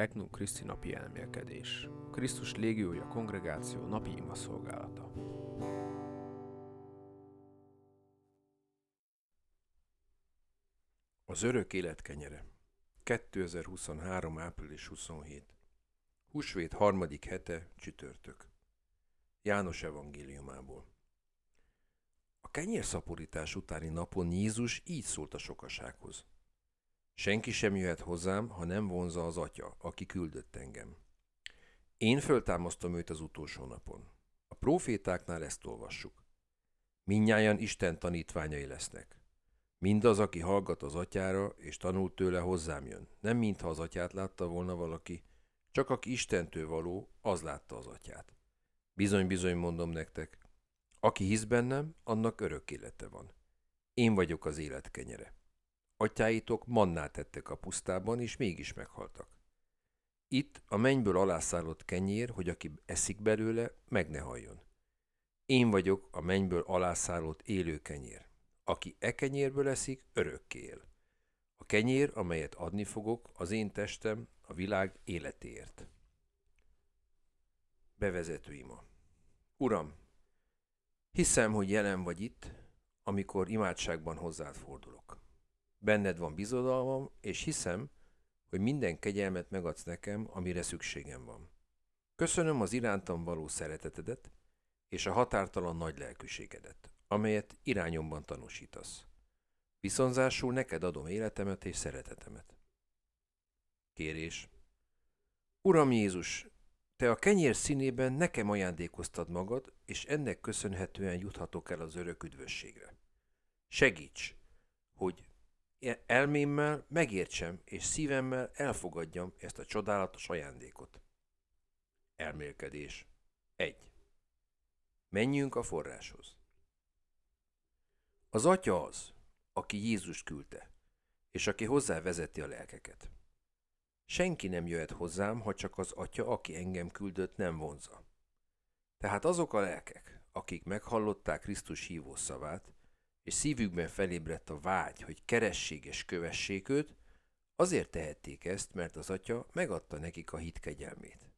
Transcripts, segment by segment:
Regnum Christi napi elmélkedés. Krisztus légiója kongregáció napi ima szolgálata. Az örök élet kenyere. 2023. április 27. Húsvét harmadik hete, csütörtök. János evangéliumából. A kenyérszaporítás utáni napon Jézus így szólt a sokasághoz. Senki sem jöhet hozzám, ha nem vonza az atya, aki küldött engem. Én föltámasztom őt az utolsó napon. A profétáknál ezt olvassuk. Minnyáján Isten tanítványai lesznek. Mindaz, aki hallgat az atyára, és tanul tőle hozzám jön. Nem mintha az atyát látta volna valaki, csak aki Istentől való, az látta az atyát. Bizony-bizony mondom nektek, aki hisz bennem, annak örök élete van. Én vagyok az élet kenyere. Atyáitok mannát tettek a pusztában, és mégis meghaltak. Itt a mennyből alászállott kenyér, hogy aki eszik belőle, meg ne halljon. Én vagyok a mennyből alászállott élő kenyér. Aki e kenyérből eszik, örökké él. A kenyér, amelyet adni fogok, az én testem a világ életéért. Bevezető ima. Uram, hiszem, hogy jelen vagy itt, amikor imádságban hozzád fordulok. Benned van bizodalmam, és hiszem, hogy minden kegyelmet megadsz nekem, amire szükségem van. Köszönöm az irántam való szeretetedet, és a határtalan nagy lelkűségedet, amelyet irányomban tanúsítasz. Viszonzásul neked adom életemet és szeretetemet. Kérés. Uram Jézus, te a kenyér színében nekem ajándékoztad magad, és ennek köszönhetően juthatok el az örök üdvösségre. Segíts, hogy elmémmel megértsem, és szívemmel elfogadjam ezt a csodálatos ajándékot. Elmélkedés. 1. Menjünk a forráshoz. Az atya az, aki Jézus küldte, és aki hozzá vezeti a lelkeket. Senki nem jöhet hozzám, ha csak az atya, aki engem küldött, nem vonza. Tehát azok a lelkek, akik meghallották Krisztus hívó szavát, és szívükben felébredt a vágy, hogy keressék és kövessék őt, azért tehették ezt, mert az Atya megadta nekik a hit kegyelmét.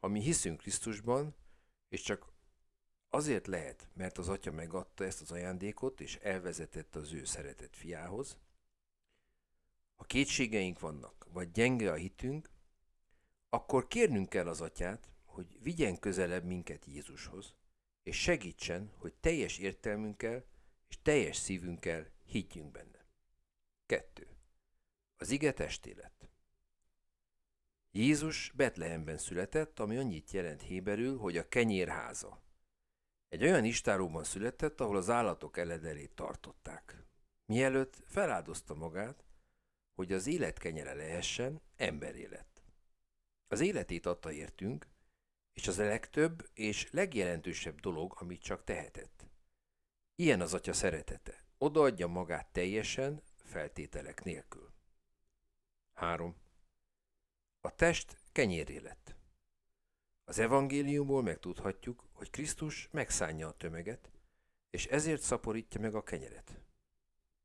Ha mi hiszünk Krisztusban, és csak azért lehet, mert az Atya megadta ezt az ajándékot, és elvezetett az ő szeretett fiához, ha kétségeink vannak, vagy gyenge a hitünk, akkor kérnünk kell az Atyát, hogy vigyen közelebb minket Jézushoz, és segítsen, hogy teljes értelmünkkel és teljes szívünkkel higgyünk benne. 2. Az ige testé. Jézus Betlehemben született, ami annyit jelent héberül, hogy a kenyérháza. Egy olyan istáróban született, ahol az állatok eledelét tartották. Mielőtt feláldozta magát, hogy az élet kenyere lehessen, emberé lett. Az életét adta értünk, és az a legtöbb és legjelentősebb dolog, amit csak tehetett. Ilyen az atya szeretete. Odaadja magát teljesen, feltételek nélkül. 3. A test kenyéré lett. Az evangéliumból megtudhatjuk, hogy Krisztus megszánja a tömeget, és ezért szaporítja meg a kenyeret.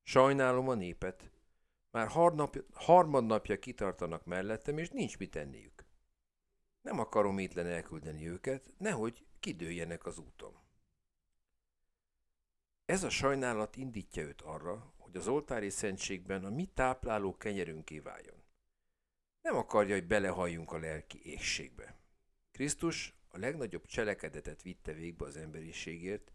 Sajnálom a népet, már harmadnapja kitartanak mellettem, és nincs mit tenniük. Nem akarom étlen elküldeni őket, nehogy kidőljenek az úton. Ez a sajnálat indítja őt arra, hogy az oltári szentségben a mi tápláló kenyerünké váljon. Nem akarja, hogy belehalljunk a lelki égségbe. Krisztus a legnagyobb cselekedetet vitte végbe az emberiségért,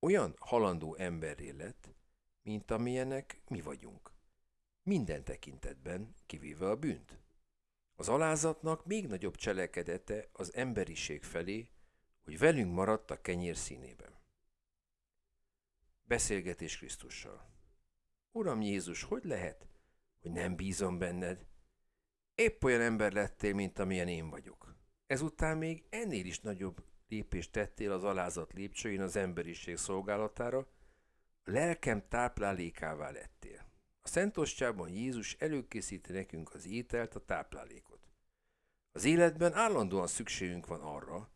olyan halandó emberré lett, mint amilyenek mi vagyunk. Minden tekintetben, kivéve a bűnt. Az alázatnak még nagyobb cselekedete az emberiség felé, hogy velünk maradt a kenyér színében. Beszélgetés Krisztussal. Uram Jézus, hogy lehet, hogy nem bízom benned? Épp olyan ember lettél, mint amilyen én vagyok. Ezután még ennél is nagyobb lépést tettél az alázat lépcsőin az emberiség szolgálatára, a lelkem táplálékává lettél. A Szentostjában Jézus előkészíti nekünk az ételt, a táplálékot. Az életben állandóan szükségünk van arra,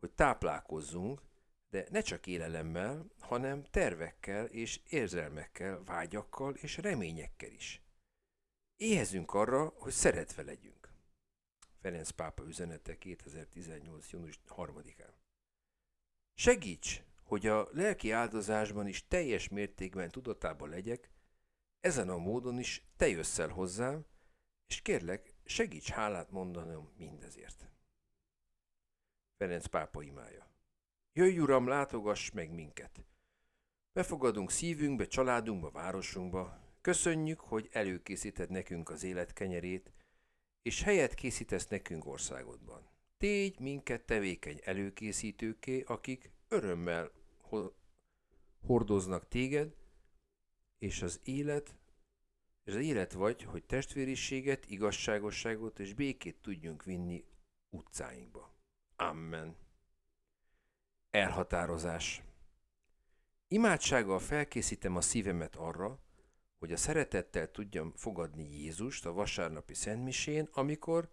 hogy táplálkozzunk, de ne csak élelemmel, hanem tervekkel és érzelmekkel, vágyakkal és reményekkel is. Éhezünk arra, hogy szeretve legyünk. Ferenc pápa üzenete 2018. június 3-án. Segíts, hogy a lelki áldozásban is teljes mértékben tudatában legyek, ezen a módon is te jössz hozzám, és kérlek, segíts hálát mondanom mindezért. Ferenc pápa imája. Jöjj, Uram, látogass meg minket! Befogadunk szívünkbe, családunkba, városunkba. Köszönjük, hogy előkészíted nekünk az élet kenyerét, és helyet készítesz nekünk országodban. Tégy minket tevékeny előkészítőké, akik örömmel hordoznak téged, és az élet, és az élet vagy, hogy testvériséget, igazságosságot és békét tudjunk vinni utcáinkba. Amen. Elhatározás. Imádsággal felkészítem a szívemet arra, hogy a szeretettel tudjam fogadni Jézust a vasárnapi szentmisén, amikor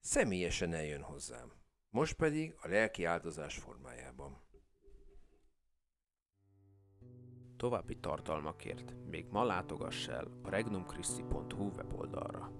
személyesen eljön hozzám. Most pedig a lelki áldozás formájában. További tartalmakért még ma látogass el a regnumchristi.hu weboldalra.